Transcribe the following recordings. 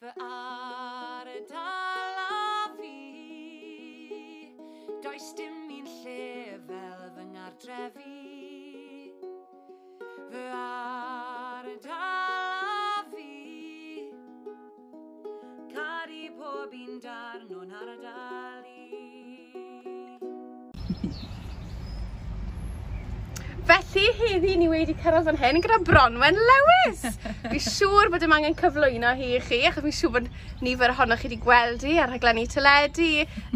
fy ardal a fi. Does dim un lle fel fy ngardrefi. Fy ardal a fi. Cari pob un darn o'n ardal i. Felly, heddi ni wedi cyrraedd fan hyn gyda Bronwen Lewis. fi siŵr bod ym angen cyflwyno hi i chi, achos fi'n siŵr bod nifer ohonoch chi wedi gweld hi ar rhaglenni teledu,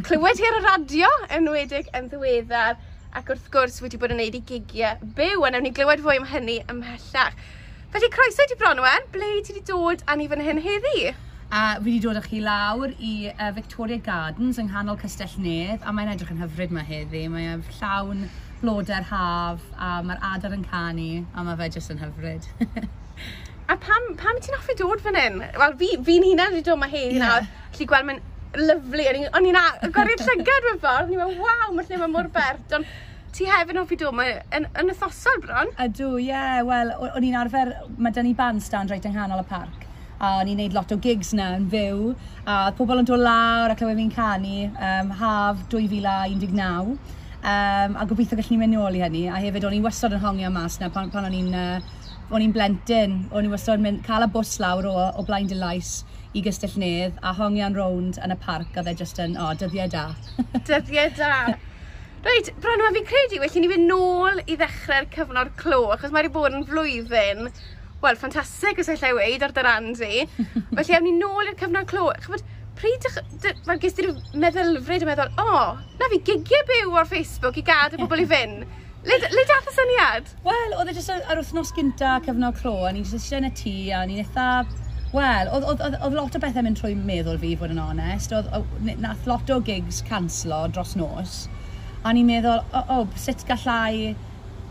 clywed hi ar y radio, enwedig yn ddiweddar, ac wrth gwrs wedi bod yn neud i gigiau byw, a newn ni glywed fwy am hynny ymhellach. Felly, croeso i ti Bronwen, ble ti wedi dod â ni fan hyn heddi? A fi wedi dod â chi lawr i uh, Victoria Gardens yng nghanol Castell Nedd, a mae'n edrych yn hyfryd mae heddi. Mae'n llawn blodau'r haf, a mae'r adar yn canu, a mae fe jyst yn hyfryd. a pam, pam ti'n hoffi dod fan hyn? Wel, fi'n fi, hunan wedi dod mae heddi yeah. nawr. Lly gweld mae'n lyflu. O'n i'n agorio'r llygad mewn ffordd, O'n i'n meddwl, waw, mae'r lle mae mor bert. Ond ti hefyd yn hoffi dod, mae yn, yn ythosol bron. Ydw, ie. Yeah, Wel, o'n i'n arfer, mae dyn ni bandstand reit yng nghanol y parc a o'n i'n neud lot o gigs na yn fyw a pobl yn dod lawr a clywed fi'n canu um, haf 2019 um, a gobeithio gallwn ni mynd nôl i hynny a hefyd o'n i wastad yn hongio mas na pan, pan o'n i'n uh, o'n i'n blentyn, o'n i'n wastad mynd cael y bws lawr o, o blaen dy lais i Gystell Nedd a hongian rownd yn y parc a dde just yn, o, oh, dyddiau da. dyddiau da. Reit, Bron, fi'n credu, felly ni fynd nôl i ddechrau'r cyfnod clo, achos mae wedi bod yn flwyddyn wel, ffantastig os allai weid ar dy ran di. Felly, awn ni nôl i'r cyfnod clo. Chybod, pryd fel ges ti'r meddylfryd yn meddwl, o, oh, na fi gigiau byw ar Facebook i gad y bobl i fynd. Le, le dath y syniad? Wel, oedd e jyst ar wythnos gynta cyfnod clo, a ni'n jyst yn y tŷ, a ni'n eitha... Wel, oedd lot o bethau mynd trwy meddwl fi, fod yn onest. Oedd, nath lot o gigs canslo dros nos, a ni'n meddwl, o, oh, oh, sut gallai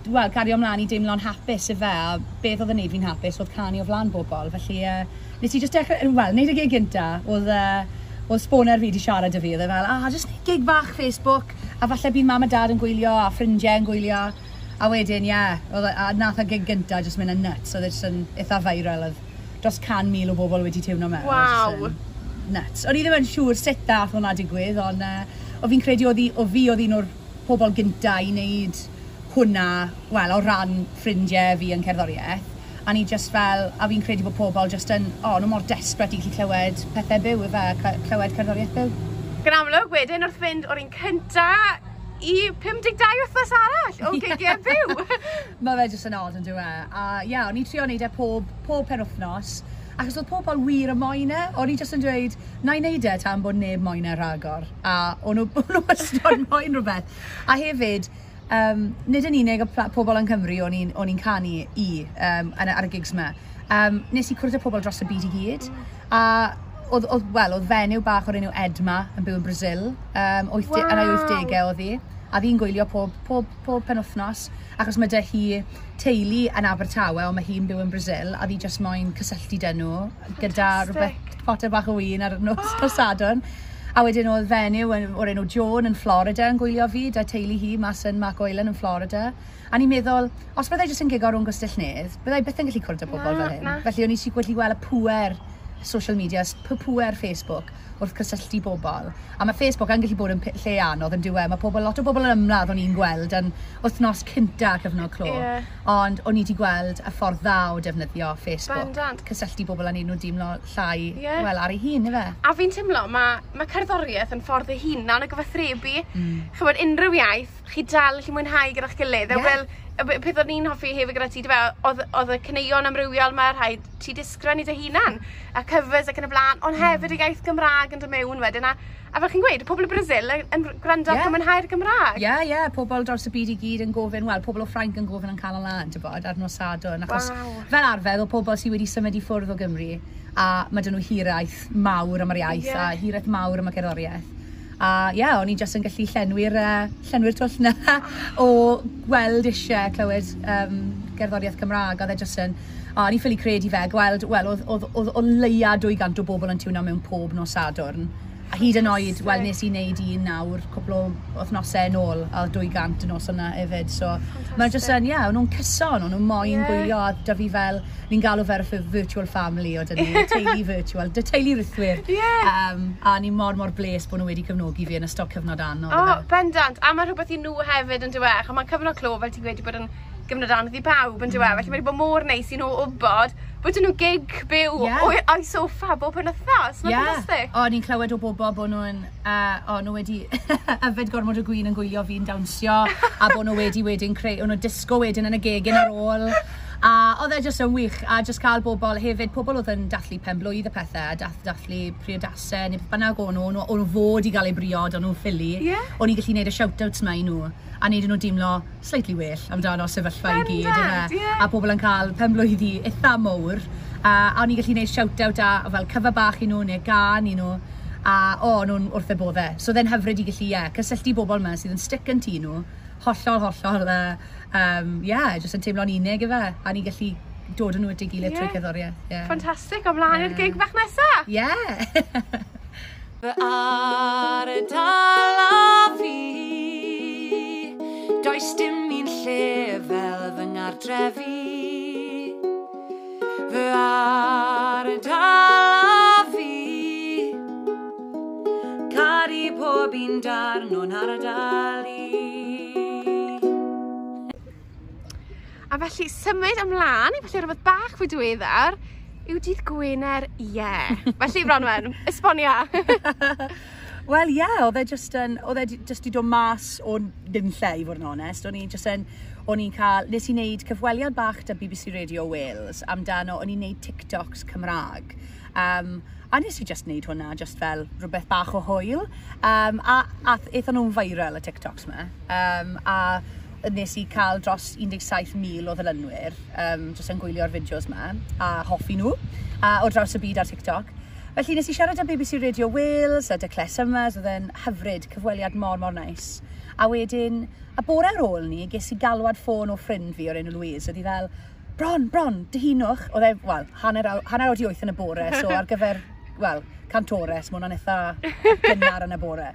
wel, gario ymlaen i deimlo'n hapus i fe, a beth oedd yn neud fi'n hapus oedd canu o flan bobl. Felly, uh, nes i just dechrau, wel, neud y gig gynta, oedd, uh, oedd sboner fi wedi siarad â fi, oedd e fel, ah, just neud gig bach Facebook, a falle bydd mam a dad yn gwylio, a ffrindiau yn gwylio. A wedyn, ie, yeah, oedd, e, a nath y gig gynta just mynd yn nuts, oedd so yn eitha viral, oedd dros can mil o bobl wedi tiwno mewn. Waw! Nuts. O'n i ddim yn siŵr sut dath hwnna digwydd, ond uh, o fi'n credu o, ddi, o fi oedd un o'r pobl gynta i wneud hwnna, wel, o ran ffrindiau fi yn cerddoriaeth, a ni just fel, a fi'n credu bod pobl just yn, o, oh, nhw mor desbryd i chi clywed pethau byw, efe, clywed cerddoriaeth byw. Gan amlwg wedyn wrth fynd o'r un cynta i 52 wythnos arall o gigiau e byw. Mae fe jyst yn odd yn dweud. A ia, yeah, o'n i trio wneud e pob, pob pen wythnos, Ac oedd pobl wir y moyn e, o'n i jyst yn dweud, na i wneud e tan bod neb moyn e rhagor. A o'n nhw wastad moyn rhywbeth. A hefyd, um, nid yn unig o pobl yn Cymru o'n i'n canu i um, ar y gigs yma. Um, nes i cwrdd â pobl dros y byd i gyd, a oedd, oedd, well, oedd fenyw bach o'r enw Edma yn byw yn Brazil, um, 80, wow. yn ei 80au oedd hi. A ddi'n gwylio pob, pob, pob penwthnos, achos mae dy hi teulu yn Abertawe, ond mae hi'n byw yn Brazil, a ddi just moyn cysylltu dyn nhw gyda rhywbeth poter bach o win ar nos oh. Sadwn. A wedyn oedd fenyw yn, o'r enw Joan yn Florida yn gwylio fi, da teulu hi mas yn Mac Oilen yn Florida. A ni'n meddwl, os byddai jyst yn gigo rhwng Gwstell Nedd, byddai byth yn gallu cwrdd â pobl fel hyn. Felly o'n i eisiau gwedlu gweld y pwer social medias, pwpwer Facebook wrth cysylltu bobl. A mae Facebook yn gallu bod yn lle anodd yn diwedd. Mae pobl, lot o bobl yn ymladd o'n i'n gweld yn wythnos cynta cyfnod clo. Yeah. Ond o'n i wedi gweld y ffordd dda o defnyddio Facebook. Bandant. Cysylltu bobl yn un nhw dimlo llai yeah. wel, ar ei hun, efe? A fi'n teimlo, mae ma cerddoriaeth yn ffordd ei hunan o gyfathrebu. Mm. Chybod, unrhyw iaith, chi dal, chi mwynhau gyda'ch gilydd. Yeah. Wel, peth o'n i'n hoffi hefyd gyda ti, dyfe, oedd y cyneuon amrywiol mae rhaid ti disgran i dy hunan, a cyfres ac yn y blaen, ond hmm. hefyd y iaith Gymraeg yn dod mewn wedyn, a, a fel chi'n gweud, pobl y Brazil yn gwrando yeah. ac yn mwynhau'r Gymraeg. Ie, yeah, ie, yeah. pobl dros y byd i gyd yn gofyn, wel, pobl o Ffrainc yn gofyn yn cael lan, ti'n bod, ar nos Sadwn, achos wow. fel arfer, o pobl sydd wedi symud i ffwrdd o Gymru, a mae dyn nhw hiraeth mawr am yr iaith, yeah. a hiraeth mawr am y gerddoriaeth. A ie, yeah, o'n i jyst yn gallu llenwi'r, uh, llenwi'r twll na o gweld eisiau clywed um, gerddoriaeth Cymraeg. Oedd e jyst yn, a o'n i ffili credu fe, gweld, wel, oedd, oedd, oedd, oedd leia 200 o bobl yn tiwno mewn pob nos Sadwrn. A hyd yn oed, wel, nes i wneud un nawr, cwbl o wythnosau yn ôl, a 200 yn os yna hefyd. So, mae'n jyst yn, ie, yeah, nhw'n cyson, o'n nhw moyn yeah. gwylio, a da fi fel, ni'n galw fer y virtual family o dyn ni, teulu virtual, dy teulu rythwyr. Yeah. Um, a ni mor, mor bles bod nhw wedi cefnogi fi yn ystod cyfnod anodd. O, oh, bendant. A mae rhywbeth i nhw hefyd yn dywech, a mae cyfnod clo, fel ti'n gweud, bod yn gyfnod anodd i bawb yn diwedd. Mm. Felly mae wedi bod mor neis i nhw wybod bod nhw'n gig byw yeah. o'i oes bob yn pan ythas. Mae'n yeah. O, ni'n clywed o bobl bod nhw'n... Uh, o, nhw wedi yfed gormod o gwyn yn gwylio fi'n dawnsio a bod nhw wedi wedyn creu... O'n nhw disgo wedyn yn y gegin ar ôl. A oedd e jyst yn wych, a jyst cael bobl hefyd, pobl oedd yn dathlu pen blwydd y pethau, a dath, dathlu priodasau, neu beth bynnag o'n nhw, o'n nhw fod i gael eu briod, o'n nhw'n ffili. Yeah. O'n i'n gallu gwneud y shout-outs mae nhw, a wneud nhw deimlo slightly well amdano sefyllfa i gyd. That, yeah. A pobl yn cael pen penblwyddi eitha mowr, a, a o'n i'n gallu gwneud shout-out a fel cyfa bach i nhw, neu gan i nhw a o, oh, nhw'n wrth y boddau. So dde'n hyfryd i gallu, ie, yeah, cysylltu bobl yma sydd yn stick yn tŷ nhw, hollol, hollol, uh, um, yeah, jyst yn teimlo'n unig efe, a ni'n gallu dod yn nhw at ei gilydd yeah. trwy cyddoriaeth. Yeah. Ffantastig, o mlaen yeah. i'r gig bach nesa! Yeah! Fy ar y dala fi Does dim un lle fel fy ngardrefi Fy ar arno'n hardali. A felly symud ymlaen i felly rhywbeth bach fwy diweddar yw dydd Gwener ie. Yeah. felly Bronwen, esbonia! Wel ie, yeah, oedd e just yn, oedd e just i dod mas o ddim lle i fod yn onest. O'n i just yn, o'n i'n cael, nes i wneud cyfweliad bach da BBC Radio Wales amdano, o'n i'n wneud TikToks Cymraeg. Um, a nes i just wneud hwnna, just fel rhywbeth bach o hwyl. Um, a, a eithon nhw'n viral y TikToks me. Um, a nes i cael dros 17,000 o ddilynwyr, um, just yn gwylio'r fideos me, a hoffi nhw, a, o draws y byd ar TikTok. Felly nes i siarad â BBC Radio Wales a Decles Summers, oedd e'n hyfryd, cyfweliad mor mor neis. A wedyn, a bore ar ôl ni, ges i galwad ffôn o ffrind fi o'r enw Louise, oedd i fel, bron, bron, dyhunwch. Oedd e, wel, hanner, hanner oed i wyth yn y bore, so ar gyfer, wel, cantores, mae hwnna'n eitha gynnar yn y bore.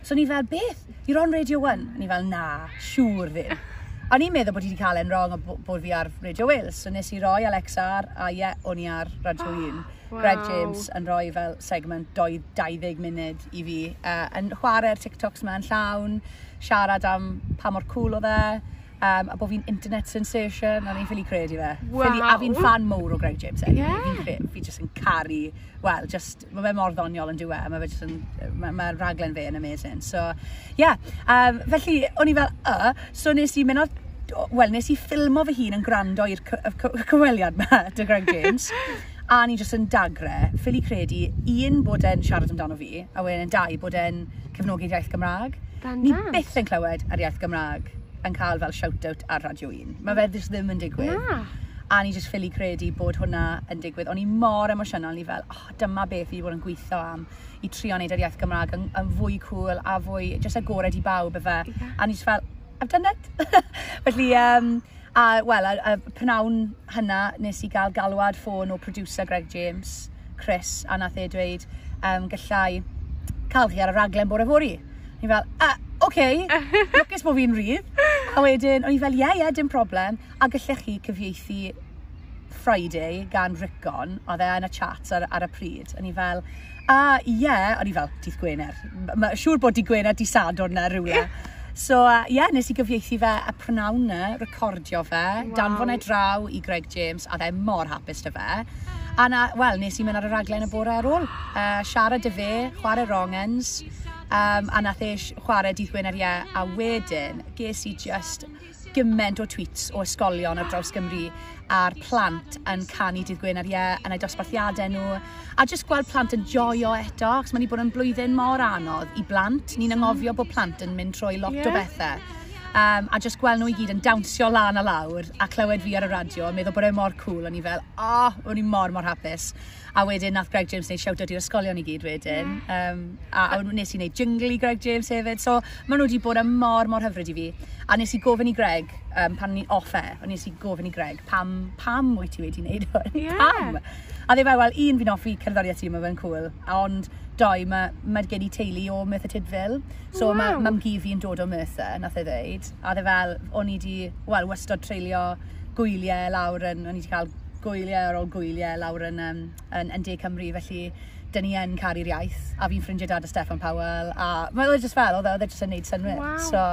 So ni fel, beth? You're on Radio 1? Ni fel, na, siŵr ddim. A ni'n meddwl bod i wedi cael e'n wrong o bod fi ar Radio Wales. So nes i roi Alexa ar, a ie, o'n i ar Radio 1. Wow. Greg James yn rhoi fel segment 20 munud i fi. Uh, yn chwarae'r TikToks yma yn llawn, siarad am pa mor cool o dde, um, a bod fi'n internet sensation, a ni'n ffili credu fe. Wow. Ffili, a fi'n fan mowr o Greg James. Anyway. Yeah. Fi'n fi just yn caru, well, just, mae fe mor ddoniol yn diwe, mae fe just yn, ma raglen fe yn amazing. So, yeah, um, felly, o'n i fel, y, uh, so nes i mynd o Wel, nes i ffilmo fy hun yn gwrando i'r cyfweliad yma, dy Greg James. a ni jyst yn dagre, ffili credu, un bod e'n siarad amdano fi, a wedyn dau bod e'n cefnogi'r iaith Gymraeg. Bandant. Ni byth yn clywed ar iaith Gymraeg yn cael fel shout-out ar Radio 1. Mae fe ddys ddim yn digwydd. Na. A ni jyst ffili credu bod hwnna yn digwydd. O'n i mor emosiynol, ni fel, oh, dyma beth i fod yn gweithio am i trio wneud yr iaith Gymraeg yn, yn fwy cool a fwy, jyst agored i bawb efe. Yeah. A ni jyst fel, I've done it. Felly, um, a, wel, y, y pnawn hynna nes i gael galwad ffôn o producer Greg James, Chris, a nath e dweud, um, gallai cael chi ar y raglen bore fori. Ni fel, a, ah, oce, okay, lwcus bod fi'n rhydd. A wedyn, o'n i fel, ie, yeah, ie, yeah, dim problem. A gallech chi cyfieithu Friday gan Rickon, oedd e yn y chat ar, ar y pryd. O'n i fel, a ie, yeah. o'n i fel, dydd Gwener. Mae siŵr bod dydd Gwener, di Sadwr na rhywle. So, ie, uh, yeah, nes i gyfieithu fe a prynawn na, e, recordio fe, wow. danfon e draw i Greg James, a dde mor hapus dy fe. A na, wel, nes i mynd ar y raglen y bore ar ôl. Uh, siarad dy fe, chwarae wrong ends. Um, a nath e chwarae dydd Gwener ie, a wedyn ges i just gymaint o tweets o ysgolion ar draws Gymru a'r plant yn canu dydd Gwener ie, yn ei dosbarthiadau nhw, a jyst gweld plant yn joio eto, achos mae'n i bod yn blwyddyn mor anodd i blant. Ni'n angofio bod plant yn mynd trwy lot yeah. o bethau um, a just gweld nhw i gyd yn dawnsio lan a lawr a clywed fi ar y radio a meddwl bod e mor cool o'n i fel, oh, o'n i mor mor hapus. A wedyn nath Greg James neud shout-out i'r ysgolion i gyd wedyn. Mm. Yeah. um, a, a nes i wneud jingle i Greg James hefyd so maen nhw wedi bod yn mor mor hyfryd i fi. A nes i gofyn i Greg um, pan ni offe, a nes i gofyn i Greg pam pam wyt ti wedi wneud hwn? Yeah. pam? A dde fe wel un fi'n offi cerddoriaeth ti yma fe'n cool. Ond doi, mae ma gen i teulu o Merthyr Tydfil. So wow. mae mam gi fi'n dod o Merthyr, nath e ddeud. A dde fel, o'n i di, wel, wastod treulio gwyliau lawr yn, o'n i di cael gwyliau ar ôl gwyliau lawr yn, um, yn, yn De Cymru, felly dyn ni yn caru'r iaith. A fi'n ffrindiau dad o Steffan Powell. A mae oedd e jyst fel, oedd e, oedd e jyst yn neud synwyr. Wow. So,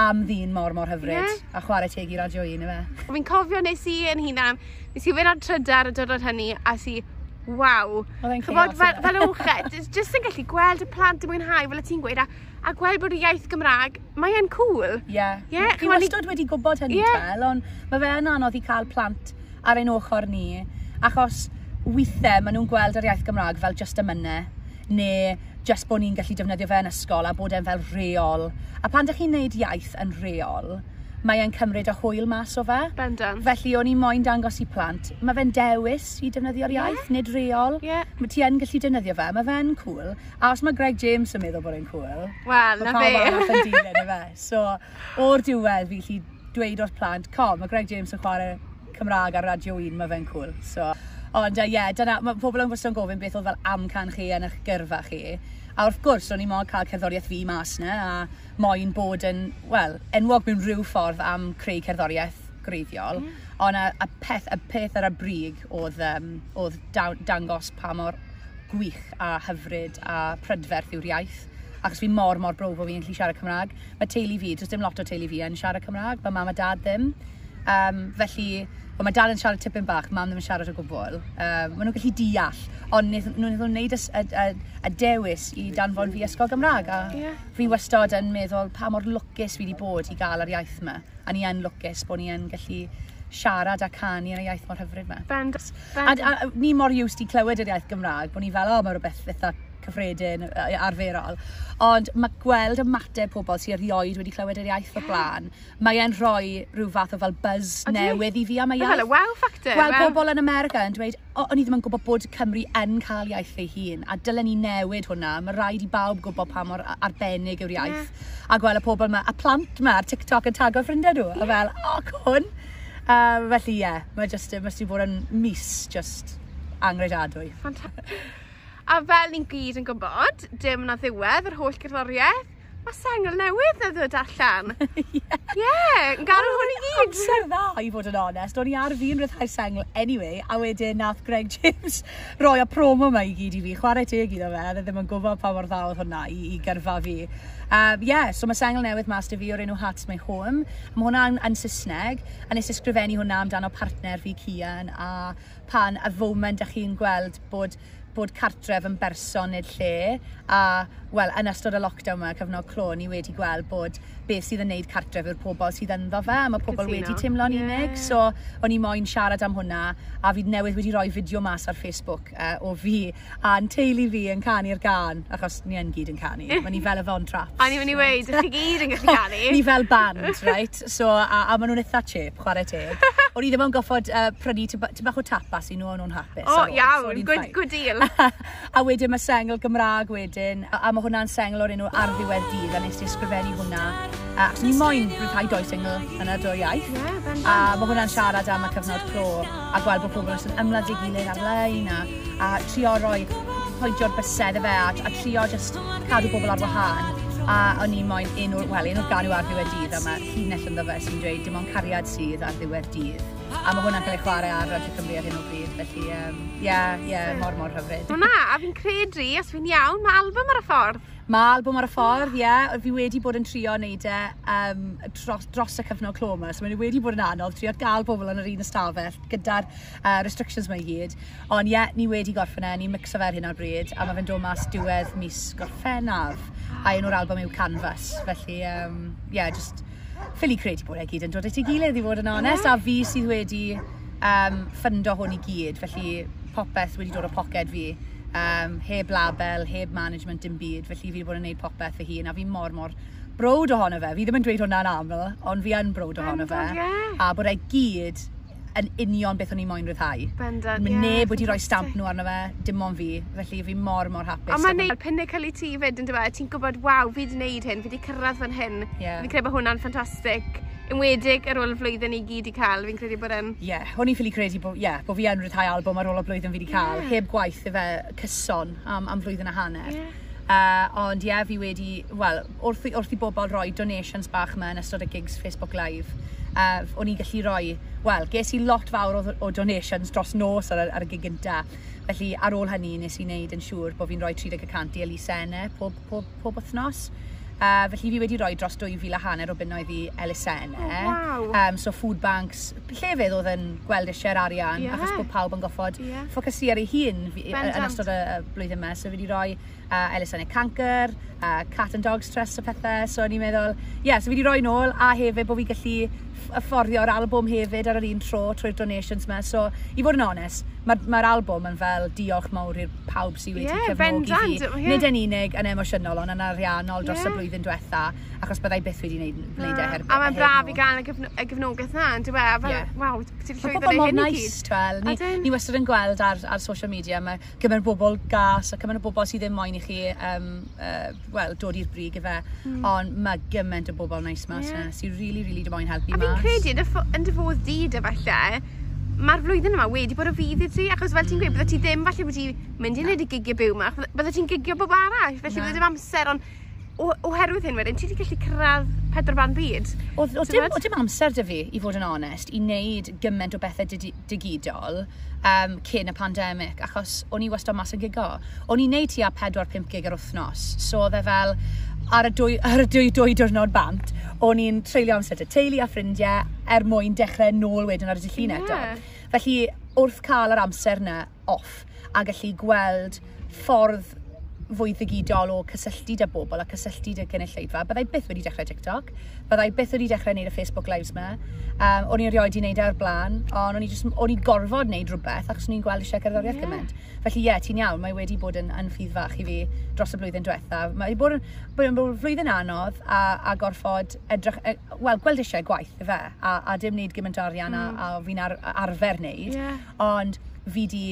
am ddyn mor mor hyfryd yeah. a chwarae teg i radio un efe. Fi'n cofio nes i yn hunan, nes i fynd ar trydar y dod hynny a si waw. Chybod, fel, fel wched, jyst yn gallu gweld y plant yn mwynhau fel y ti'n gweud, a, a gweld bod y iaith Gymraeg, mae e'n cool. Ie. Yeah. Yeah, Chi wastad wedi gwybod hynny yeah. tel, ond mae fe yn anodd i cael plant ar ein ochr ni, achos weithiau maen nhw'n gweld yr iaith Gymraeg fel just y amynau, neu just bod ni'n gallu defnyddio fe yn ysgol a bod e'n fel reol. A pan ydych chi'n neud iaith yn reol, mae e'n cymryd y hwyl mas o fe. Bendant. Felly o'n i moyn dangos i plant. Mae fe'n dewis i defnyddio'r iaith, yeah. nid reol. Yeah. Mae ti yn gallu defnyddio fe, mae fe'n cool. A os mae Greg James yn meddwl bod e'n cool, Wel, na fe. y fe. So, o'r diwedd fi lli dweud o'r plant, com, mae Greg James yn chwarae Cymraeg ar Radio 1, mae fe'n cool. So, ond, ie, yeah, dyna, mae pobl yn gwestiwn gofyn beth oedd fel amcan chi yn eich gyrfa chi. A wrth gwrs, o'n i moyn cael cerddoriaeth fi mas na, a moyn bod yn, wel, enwog mewn rhyw ffordd am creu cerddoriaeth greiddiol. Mm. Ond a, a, peth, a peth ar y brig oedd, um, oedd da, dangos pa mor gwych a hyfryd a prydferth yw'r iaith achos fi mor, mor brof o fi'n gallu siarad Cymraeg. Mae teulu fi, does dim lot o teulu fi yn siarad Cymraeg, mae mam a dad ddim. Um, felly, Ond mae dal yn siarad tipyn bach, mam ddim yn siarad o gwbl. Um, maen nhw'n gallu deall, ond nhw'n nhw wneud y, y, y, y, dewis i danfon fi ysgol Gymraeg. A yeah. fi wastod yn meddwl pa mor lwcus fi wedi bod i gael yr iaith yma. A ni yn lwcus bod ni yn gallu siarad a canu yn y iaith mor hyfryd yma. Bend, bend. A, a, ni mor used i clywed yr iaith Gymraeg, bod ni fel, o, mae rhywbeth eitha cyffredin arferol. Ond mae gweld ymateb pobl sy'n erioed wedi clywed yr iaith o blaen, mae e'n rhoi rhyw fath o fel buzz o newydd i fi am y iaith. Fel y wow factor. Wel, wow. pobl yn America yn dweud, o, o'n i ddim yn gwybod bod Cymru yn cael iaith ei hun, a dylen ni newid hwnna. Mae rhaid i bawb gwybod pa mor arbennig yw'r iaith. Yeah. A gweld y pobl yma, a plant yma ar TikTok yn tago ffrindiau nhw. Yeah. A fel, o, oh, cwn. Uh, felly ie, yeah, mae just, mae jyst wedi bod yn mis just angredadwy. Fantastic. A fel ni'n gyd yn gwybod, dim na ddiwedd yr holl gerddoriaeth, mae sengl newydd yn ddod allan. Ie, yeah, yn garw hwn i gyd. Amser dda, i fod yn onest. O'n i ar fi'n rhyddhau sengl anyway, a wedyn nath Greg James roi y promo yma i gyd i fi. Chwarae teg iddo fe, a ddim yn gwybod pa mor dda oedd hwnna i, i gyrfa fi. Um, yeah, so mae sengl newydd mas da fi o'r enw Hats My Home. Mae hwnna'n yn Saesneg, a nes ysgrifennu hwnna amdano partner fi Cian, a pan y foment ych chi'n gweld bod bod cartref yn berson neu lle a wel, yn ystod y lockdown yma, cyfnod clo, ni wedi gweld bod beth sydd yn neud cartref yw'r pobl sydd ynddo fe, a mae pobl wedi teimlo'n yeah. unig, so o'n i moyn siarad am hwnna, a fi newydd wedi rhoi fideo mas ar Facebook uh, o fi, a'n teulu fi yn canu'r gan, achos ni yn gyd yn canu, mae ni fel y fon traps. a ni'n mynd i weid, ydych chi gyd yn gallu canu? ni fel band, right? So, a, a maen nhw'n eitha chip, chwarae teg. O'n i ddim yn goffod uh, prynu ti'n bach o tapas i nhw, o'n nhw'n hapus. O, oh, iawn, so, good, good deal. a wedyn mae sengl Gymraeg wedyn, a, a mae hwnna'n sengl o'r enw Ar Ddiwedd Dydd a nes i ysgrifennu hwnna. A ni moyn rhywbeth doi sengl yn y dwy iaith. Yeah, a mae hwnna'n siarad am y cyfnod clo a gweld bod pobl yn ymladd i gilydd ar-lein a, a trio roi hoedio'r bysedd y fe a, a trio just cadw pobl ar wahân a o'n i moyn un o'r, wel, un o'r ganw ar ddiwedd dydd a mae llinell ynddo fe sy'n dweud dim ond cariad sydd ar ddiwedd dydd. A mae hwnna'n cael ei chwarae ar Radio Cymru ar hyn o bryd, felly ie, um, yeah, yeah, mor mor hyfryd. Mae a fi'n credu, os fi'n iawn, mae album ar y ffordd. Mae album ar y ffordd, ie. Yeah. Fi wedi bod yn trio wneud e um, dros, dros y cyfnod clo yma. So mae'n wedi bod yn anodd trio gael pobl yn yr un ystafell gyda'r uh, restrictions mae i gyd. Ond ie, yeah, ni wedi gorffen e, ni'n mixo fe ar hyn o'r bryd. A mae fe'n dod mas diwedd mis gorffennaf. A un o'r album yw Canvas. Felly, ie, um, yeah, just ffili credu bod e gyd yn dod at ei gilydd i fod yn onest, a fi sydd wedi um, ffundo hwn i gyd, felly popeth wedi dod o poced fi. Um, heb label, heb management, dim byd, felly fi wedi bod yn gwneud popeth fy hun, a fi mor, mor brod ohono fe. Fi ddim yn dweud hwnna'n aml, ond fi yn brod ohono fe. Yeah. A bod e gyd yn union beth o'n i moyn rhyddhau. Bendant, ie. Mae yeah, neb wedi rhoi stamp nhw arno fe, dim ond fi, felly fi mor, mor hapus. Ond mae'n neud pinnacle i ti fyd, yn dweud, ti'n gwybod, waw, fi wedi gwneud hyn, fi wedi cyrraedd fan hyn. Yeah. Fi'n credu bod hwnna'n ffantastig. Ymwedig ar ôl y flwyddyn i gyd i cael, fi'n credu bod yn... Ie, yeah, hwn i'n ffili credu bod, yeah, bod fi yn rhyddhau album ar ôl y blwyddyn fi wedi cael, yeah. heb gwaith i fe cyson am, am flwyddyn a hanner. Yeah. Uh, ond ie, yeah, fi wedi, wel, wrth, wrth i bobl roi donations bach yma yn ystod y gigs Facebook Live, uh, o'n i'n gallu roi, wel, ges i lot fawr o, o donations dros nos ar, ar y gig gynta. Felly ar ôl hynny nes i wneud yn siŵr bod fi'n rhoi 30% i elusennau pob, pob, pob wythnos. Uh, felly fi wedi rhoi dros 2,000 a hanner o bunnoedd i elusennau. Oh, wow. um, so food banks, llefydd oedd yn gweld eisiau'r arian, yeah. achos bod pawb yn goffod yeah. ffocysu ar ei hun fi, yn ystod y blwyddyn yma. So fi wedi rhoi uh, elusennau cancer, uh, cat and dog stress o pethau. So o'n i'n meddwl, ie, yeah, so fi wedi rhoi nôl a hefyd bod fi gallu afforio'r albwm hefyd ar yr un tro trwy'r donations yma. So, i fod yn onest, mae'r ma, albwm yn fel diolch mawr i'r pawb sydd wedi yeah, cefnogi fi. Yeah. Nid yn unig yn emosiynol, ond yn ariannol dros yeah. y blwyddyn diwetha, achos byddai byth wedi gwneud, gwneud ah, e A mae'n braf i gael y, gyfno y gyfnogaeth na, yn dweud, fel, yeah. waw, ti'n llwyddo ei hyn i gyd. Twel. Ni, ni wastad yn gweld ar, ar social media, mae gyma'r bobl gas a gyma'r bobl sydd ddim moyn i chi um, uh, well, dod i'r brig i fe, mm. ond mae gymaint o bobl nice mas yeah. na sy'n rili, really, rili really dim moyn helpu. A fi'n credu, yn, yn dy fodd di dy falle, mae'r flwyddyn yma wedi bod o fydd i ti, achos fel ti'n gweud, bydde ti ddim falle bod ti mynd i wneud y gigio byw yma, bydde ti'n gigio bob arall, felly bydde dim amser, ond oherwydd hyn wedyn, ti wedi gallu cyrraedd pedwar ban byd. O, o, dim, o dim amser dy fi, i fod yn onest, i wneud gymaint o bethau digidol um, cyn y pandemig, achos o'n i wastad mas yn gigo. O'n i'n neud tua 4-5 gig ar wythnos, so oedd e fel, ar y dwy, ar y dwy, dwy diwrnod bant, o'n i'n treulio amser te teulu a ffrindiau er mwyn dechrau nôl wedyn ar y dillun yeah. eto. Felly, wrth cael yr amser yna off a gallu gweld ffordd fwy ddigidol o cysylltu â bobl a cysylltu â gynulleidfa, byddai byth wedi dechrau TikTok, byddai byth wedi dechrau wneud y Facebook Lives yma. Um, o'n i'n rioed i wneud e ar blaen, ond o'n i'n gorfod wneud rhywbeth achos o'n i'n gweld eisiau gerddoriaeth yeah. gymaint. Felly ie, yeah, ti'n iawn, mae wedi bod yn, yn ffydd fach i fi dros y blwyddyn diwetha. Mae wedi bod yn, bod yn flwyddyn anodd a, a gorfod edrych, e, wel, gweld eisiau gwaith fe, a, a dim wneud gymaint o arian mm. a, hmm. a fi'n ar, arfer wneud. Yeah. Ond fi di,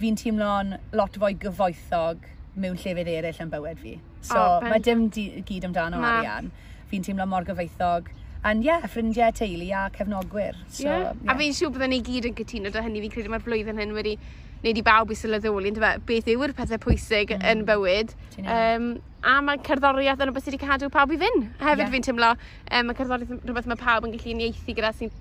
fi'n teimlo'n lot fwy gyfoethog mewn llefydd eraill yn bywyd fi. So oh, ben... mae dim gyd amdano ma... arian. Fi'n teimlo mor gyfoethog. And yeah, ffrindiau, teulu a cefnogwyr. So, yeah. yeah. A fi'n siŵr byddwn ni gyd yn cytuno dy hynny. Fi'n credu mae'r blwyddyn hyn wedi wneud i bawb i sylweddoli, beth yw'r pethau pwysig mm. yn bywyd. Um, a mae cerddoriaeth yn rhywbeth sydd wedi cadw pawb i fynd. Hefyd yeah. fi'n teimlo, um, mae cerddoriaeth yn rhywbeth mae pawb yn gallu uniaethu gyda sy'n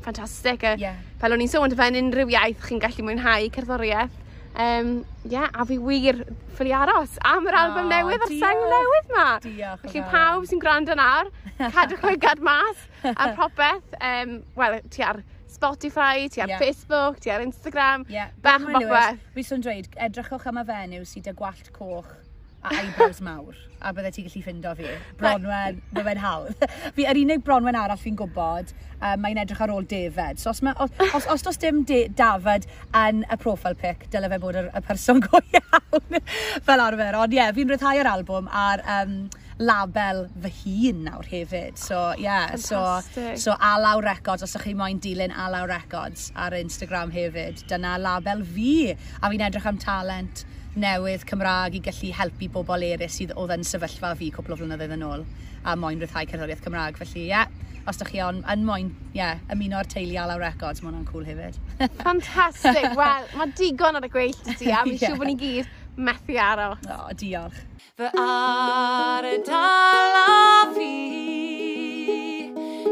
ffantastig. Yeah. Fel o'n i'n sôn, dyfa yn unrhyw iaith chi'n gallu mwynhau cerddoriaeth. Um, yeah, a fi wir ffili aros am yr album oh, newydd a'r seng newydd ma. Diolch. Felly pawb sy'n gwrando nawr, cadwch chi gad mas a popeth. Um, Wel, ti ar Spotify, ti ar yeah. Facebook, ti ar Instagram, yeah. bach o bobeth. Fi sy'n dweud, edrychwch am y fenyw sydd â gwallt coch a eyebrows mawr, a bydde ti gallu ffindo fi. Bronwen, mae fe'n hawdd. fi, yr unig bronwen arall fi'n gwybod, um, mae'n edrych ar ôl David. So os, ma, os, os, os does dim de, David yn y profile pic, dyle fe bod y, y person go iawn fel arfer. Ond ie, yeah, fi'n rhyddhau yr albwm a'r um, label fy hun nawr hefyd. So, ie. Yeah, Fantastic. so, so Alaw Records, os ydych chi moyn dilyn Alaw Records ar Instagram hefyd, dyna label fi. A fi'n edrych am talent newydd Cymraeg i gallu helpu bobl eraill sydd oedd yn sefyllfa fi cwpl o flynyddoedd yn ôl a moyn rhyddhau cerddoriaeth Cymraeg. Felly, ie, yeah, os ydych chi on, yn moyn yeah, ymuno'r teulu a lawr records, mae hwnna'n cool hefyd. Fantastic, wel, mae digon ar y gweill ti a fi'n yeah. siŵr bod ni gyd methu aros. O, oh, diolch. Fy ar y dal a fi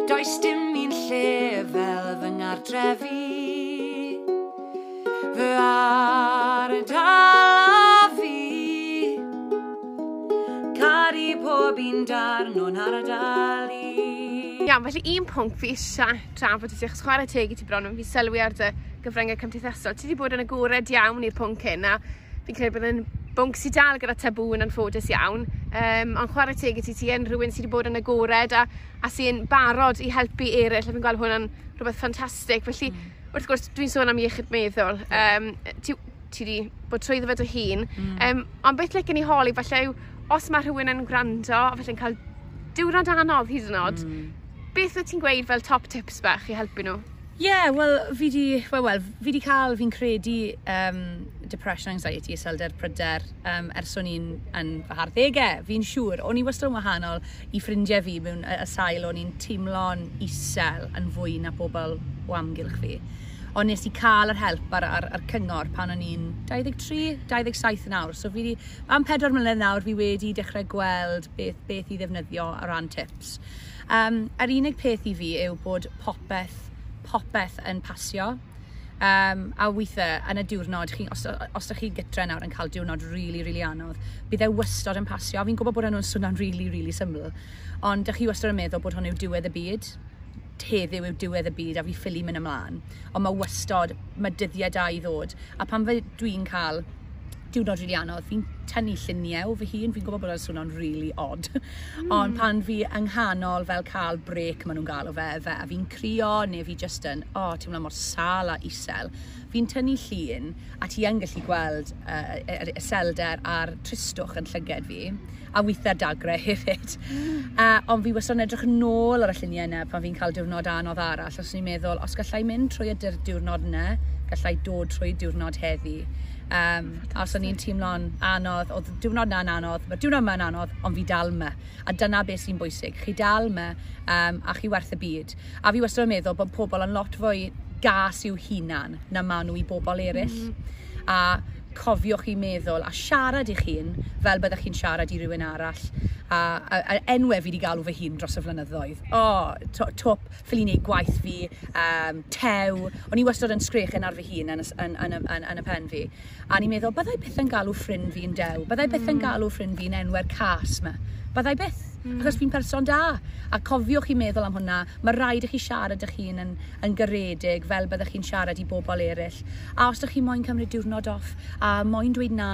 Does dim un lle fel fy ngardrefi Fy ar fi'n darn o'n ardali. Iawn, felly un pwnc fi eisiau trafod ydy, achos chwarae teg i ti bron, fi sylwi ar dy gyfryngau cymdeithasol. Ti wedi bod yn agored iawn i'r pwnc hyn, a fi'n credu bod yn bwnc sy'n dal gyda tabw yn anffodus iawn. Um, ond chwarae teg i ti, ti yn rhywun sydd wedi bod yn agored a, a sy'n barod i helpu eraill. Fi'n gweld hwnna'n rhywbeth ffantastig. Felly, mm. wrth gwrs, dwi'n sôn am iechyd meddwl. Um, ti, ti wedi bod trwy fe dy hun. Mm. Um, ond beth le gen i holi, falle yw os mae rhywun yn gwrando, a falle'n cael diwrnod anodd hyd yn oed, mm. beth wyt ti'n gweud fel top tips bach i helpu nhw? Ie, yeah, wel, fi di, well, well, fi di cael, fi'n credu um, depression, anxiety, iselder, pryder, um, ers o'n i'n yn fy harddegau, fi'n siŵr, o'n i wastad yn wahanol i ffrindiau fi mewn asail, o'n i'n teimlo'n isel yn fwy na bobl o amgylch fi ond nes i cael yr help ar, ar, ar cyngor pan o'n i'n 23-27 nawr. So fi di, am 4 mlynedd nawr, fi wedi dechrau gweld beth, beth i ddefnyddio ar ran tips. Um, yr unig peth i fi yw bod popeth, popeth yn pasio. Um, a weithiau yn y diwrnod, chi, os, os ydych chi gytre nawr yn cael diwrnod rili, really, rili really anodd, bydd e wystod yn pasio. Fi'n gwybod bod hwnnw'n swnio'n rili, really, rili really syml, ond ydych chi wastad yn meddwl bod hwn yw diwedd y byd heddiw yw diwedd y byd a fi ffili mynd ymlaen. Ond mae wystod, mae dyddiau da i ddod. A pan fe dwi'n cael diwrnod rili really anodd, fi'n tynnu lluniau o fy hun, fi'n gwybod bod o'n swnio'n really odd. Mm. Ond pan fi yng nghanol fel cael brec maen nhw'n gael o fe, fe a fi'n crio neu fi just yn, o, oh, teimlo mor sal a isel, fi'n tynnu llun a ti yn gallu gweld uh, y selder a'r tristwch yn llyged fi a weithiau dagre hefyd. Mm. Uh, ond fi wastad yn edrych yn ôl ar y lluniau yna pan fi'n cael diwrnod anodd arall. Os ni'n meddwl, os gallai mynd trwy y diwrnod yna, gallai dod trwy diwrnod heddi. Um, a os o'n i'n teimlo'n anodd, oedd diwrnod na'n anodd, mae diwrnod ma'n anodd, ond fi dal me. A dyna beth sy'n bwysig. Chi dal me um, a chi werth y byd. A fi wastad yn meddwl bod pobl yn lot fwy gas i'w hunan na maen nhw i bobl eraill. Mm. A cofiwch i meddwl a siarad i'ch hun fel byddwch chi'n siarad i rywun arall. A, a, a enwau fi wedi galw fy hun dros y flynyddoedd. O, oh, to, top, ffili wneud gwaith fi, um, tew. O'n i wastad yn sgrechen ar fy hun yn, yn, yn, yn, yn, y pen fi. A ni'n meddwl, byddai byth yn galw ffrind fi'n dew, byddai byth yn mm. galw ffrind fi'n enwe'r cas yma. Byddai byth. Mm. Achos fi'n person da. A cofiwch chi meddwl am hwnna, mae rhaid i chi siarad ych hun yn, yn garedig fel byddwch chi'n siarad i bobl eraill. A os ydych chi moyn cymryd diwrnod off a moyn dweud na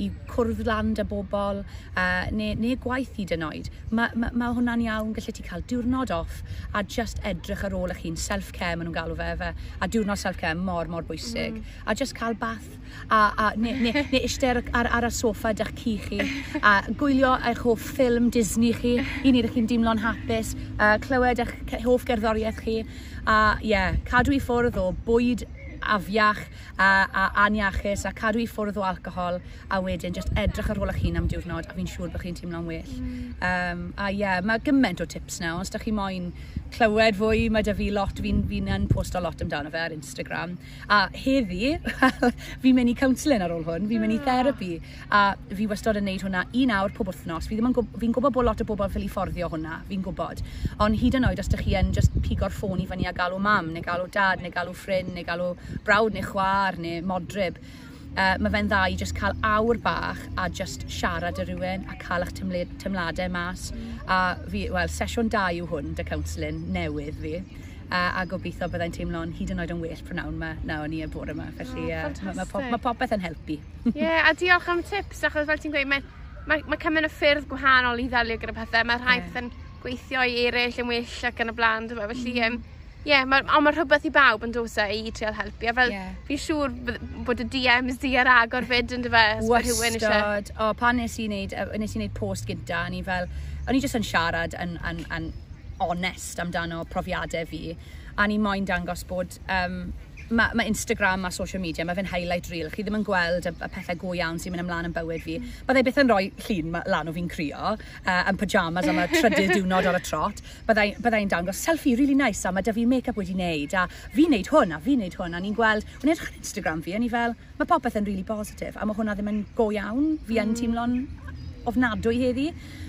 i cwrdd land a bobl uh, neu, neu gwaith hyd yn oed, mae ma, ma hwnna'n iawn gallu ti cael diwrnod off a just edrych ar ôl eich hun, self-care maen nhw'n galw fe fe, a diwrnod self-care mor, mor bwysig. Mm. A just cael bath a, a neu, neu, neu eistedd ar, ar, y soffa dych ci chi a gwylio eich hoff ffilm Disney chi chi, i wneud eich chi'n dimlo'n hapus, uh, clywed eich hoff gerddoriaeth chi, a ie, yeah, cadw i ffwrdd o bwyd afiach a, a aniachus a cadw i ffwrdd o alcohol a wedyn just edrych ar ôl eich hun am diwrnod a fi'n siŵr bod chi'n teimlo'n well. Mm. Um, a ie, yeah, mae gymaint o tips nawr, os da chi moyn clywed fwy, mae da fi lot, fi'n fi yn posto lot amdano fe ar Instagram. A heddi, fi'n mynd i counselling ar ôl hwn, fi'n mynd i ah. therapy A fi wastod yn neud hwnna un awr pob wythnos. Fi fi'n gwybod bod lot o bobl fel i fforddio hwnna, fi'n gwybod. Ond hyd yn oed, os da chi yn just pigo'r ffôn i fyny a galw mam, neu galw dad, neu galw ffrind, neu galw brawd neu chwar neu modryb. Uh, mae fe'n dda i just cael awr bach a just siarad â rhywun a cael eich tymladau mas. A fi, wel, sesiwn da yw hwn, dy counselling newydd fi. Uh, a gobeithio byddai'n teimlo'n hyd yn oed yn well prynawn yma nawr ni y bore yma. Felly oh, uh, mae ma, pop, ma popeth yn helpu. Ie, yeah, a diolch am tips, achos fel ti'n gweud, mae ma, ma cymryd y ffyrdd gwahanol i ddelio gyda pethau. Mae rhai yeah. yn gweithio i eraill yn well ac yn y blaen. Felly, mm. um, Ie, yeah, ond mae rhywbeth i bawb yn dos e i treol helpu. A fel, yeah. fi'n siŵr bod y DMs di ar agor fyd yn e? dyfa. Wastad. O, pan nes i wneud, e, nes i wneud post gynta, o'n i fel, o'n i jyst yn siarad yn, yn, yn, onest amdano profiadau fi. A ni moyn dangos bod um, mae ma Instagram a social media, mae fe'n highlight reel. Chi ddim yn gweld y, y pethau go iawn sy'n mynd ymlaen yn bywyd fi. Mm. Byddai byth yn rhoi llun lan o fi'n crio, uh, yn pyjamas am y trydydd diwrnod ar y trot. Byddai'n byddai, dangos selfie really nice a mae dy fi make-up wedi wneud a fi'n wneud hwn a fi'n wneud hwn a ni'n gweld, yn edrych ar Instagram fi, a ni fel, mae popeth yn really positif a mae hwnna ddim yn go iawn, fi yn mm. teimlo'n ofnadwy heddi.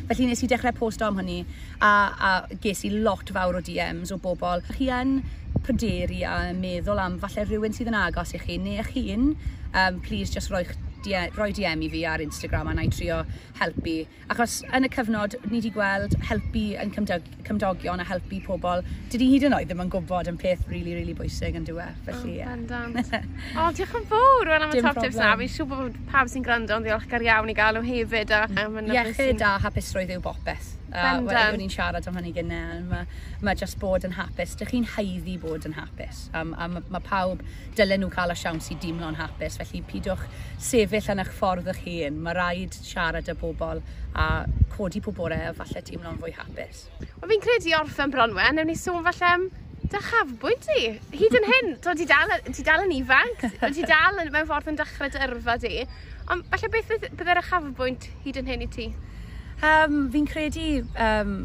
Felly nes i dechrau posto am hynny a, a ges i lot fawr o DMs o bobl. Chi yn pryderu a meddwl am falle rhywun sydd yn agos i chi neu eich hun, um, please just roi'ch DM, roi DM i fi ar Instagram a na i trio helpu. Achos yn y cyfnod, ni wedi gweld helpu yn cymdog, cymdogion a helpu pobl. Dydy hyd yn oed ddim yn gwybod yn peth really, really bwysig yn diwedd. E? Felly, oh, yeah. o, diolch yn fawr am y top tips na. Fi'n siŵr bod pawb sy'n gwrando yn ddiolchgar iawn i gael nhw hefyd. A, mm. um, Iechyd a hapusrwydd yw bopeth. Uh, Wedyn ni'n siarad am hynny gynnau. Mae ma just bod yn hapus. Dych chi'n haiddi bod yn hapus. A, a mae ma pawb dylen nhw cael y siawns i dimlo'n hapus. Felly pidwch sef sefyll yn eich ffordd eich hun. Mae rhaid siarad â bobl a codi pobore a falle teimlo'n fwy hapus. Wel, fi'n credu orffen Bronwen, ewn ni sôn falle am dychafbwyd ti. Hyd yn hyn, do, ti dal, ti dal yn ifanc, ti dal yn, mewn ffordd yn dechrau dy yrfa di. Ond falle beth byddai'r ychafbwynt hyd yn hyn i ti? Um, fi'n credu, um,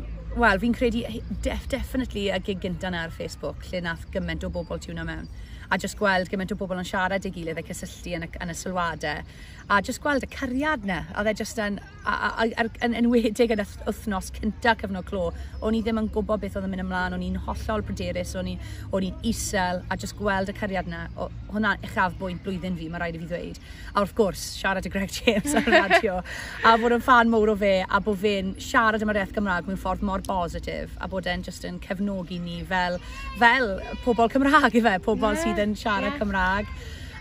wel, fi'n credu def, definitely y gig gyntaf ar Facebook, lle nath gymaint o bobl tiwna mewn a just gweld gymaint o bobl yn siarad ei gilydd a cysylltu yn y, yn y sylwadau. A just gweld y cariad na, a dde just yn, a, a, a, yn enwedig yn y wythnos cynta cyfnod clo, o'n i ddim yn gwybod beth oedd yn mynd ymlaen, o'n i'n hollol pryderus, o'n i'n isel, a just gweld y cariad na, o, hwnna'n uchaf bwyd blwyddyn fi, mae rhaid i fi ddweud. A wrth gwrs, siarad y Greg James ar y radio, a bod yn fan mowr o fe, a bod fe'n siarad am yr iaith Gymraeg mewn ffordd mor positif a bod e'n just yn cefnogi ni fel, fel pobl Cymraeg i fe, pobl yeah. sydd sydd yn siarad yeah. Cymraeg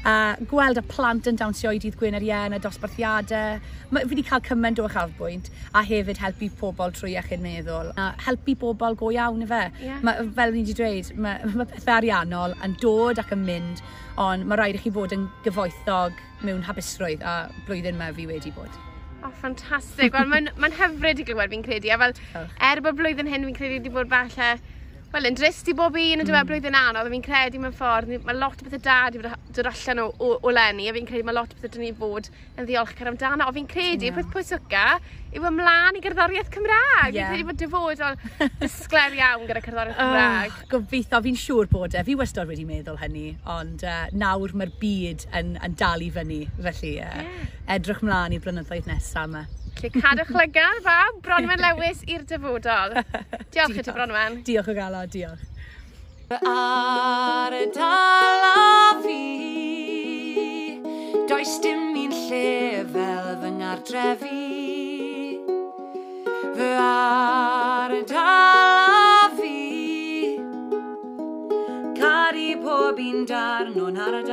a gweld y plant yn dawnsio i dydd Gwener Ien y dosbarthiadau. Mae, fi wedi cael cymaint o uchafbwynt a hefyd helpu pobl trwy iechyd meddwl. A helpu pobl go iawn y fe. Yeah. Ma, fel ni wedi dweud, mae ma pethau ariannol yn dod ac yn mynd, ond mae rhaid i chi fod yn gyfoethog mewn hapusrwydd a blwyddyn mae fi wedi bod. Oh, ffantastig. Wel, mae'n ma hyfryd i glywed fi'n credu. A fel, er bod blwyddyn hyn fi'n credu wedi bod falle Wel, yn drist i bob un yn dweud mm. blwyddyn anodd, a fi'n credu mewn ffordd, mae lot o bethau da wedi dod allan o, o, o lenni, a fi'n credu mae lot o bethau dyn ni fod yn ddiolchgar amdano, a fi'n credu, yeah. peth pwysica, yw ymlaen i gerddoriaeth Cymraeg. Yeah. Fi'n credu bod dyfodol disgler iawn gyda cerddoriaeth ah, Cymraeg. Oh, gobeithio, fi'n siŵr bod e. Fi wastad wedi meddwl hynny, ond uh, nawr mae'r byd yn, yn dal i fyny, felly e, uh, yeah. edrych mlaen i'r blynyddoedd nesaf yma. Felly cadwch lygan, fab, Bronwen Lewis i'r dyfodol. Diolch i ti, Bronwen. Diolch o galon. Diolch. Ar y a fi Does dim un lle fel fy ngardrefi Fy ar y dala fi Caru pob un darn o'n ar y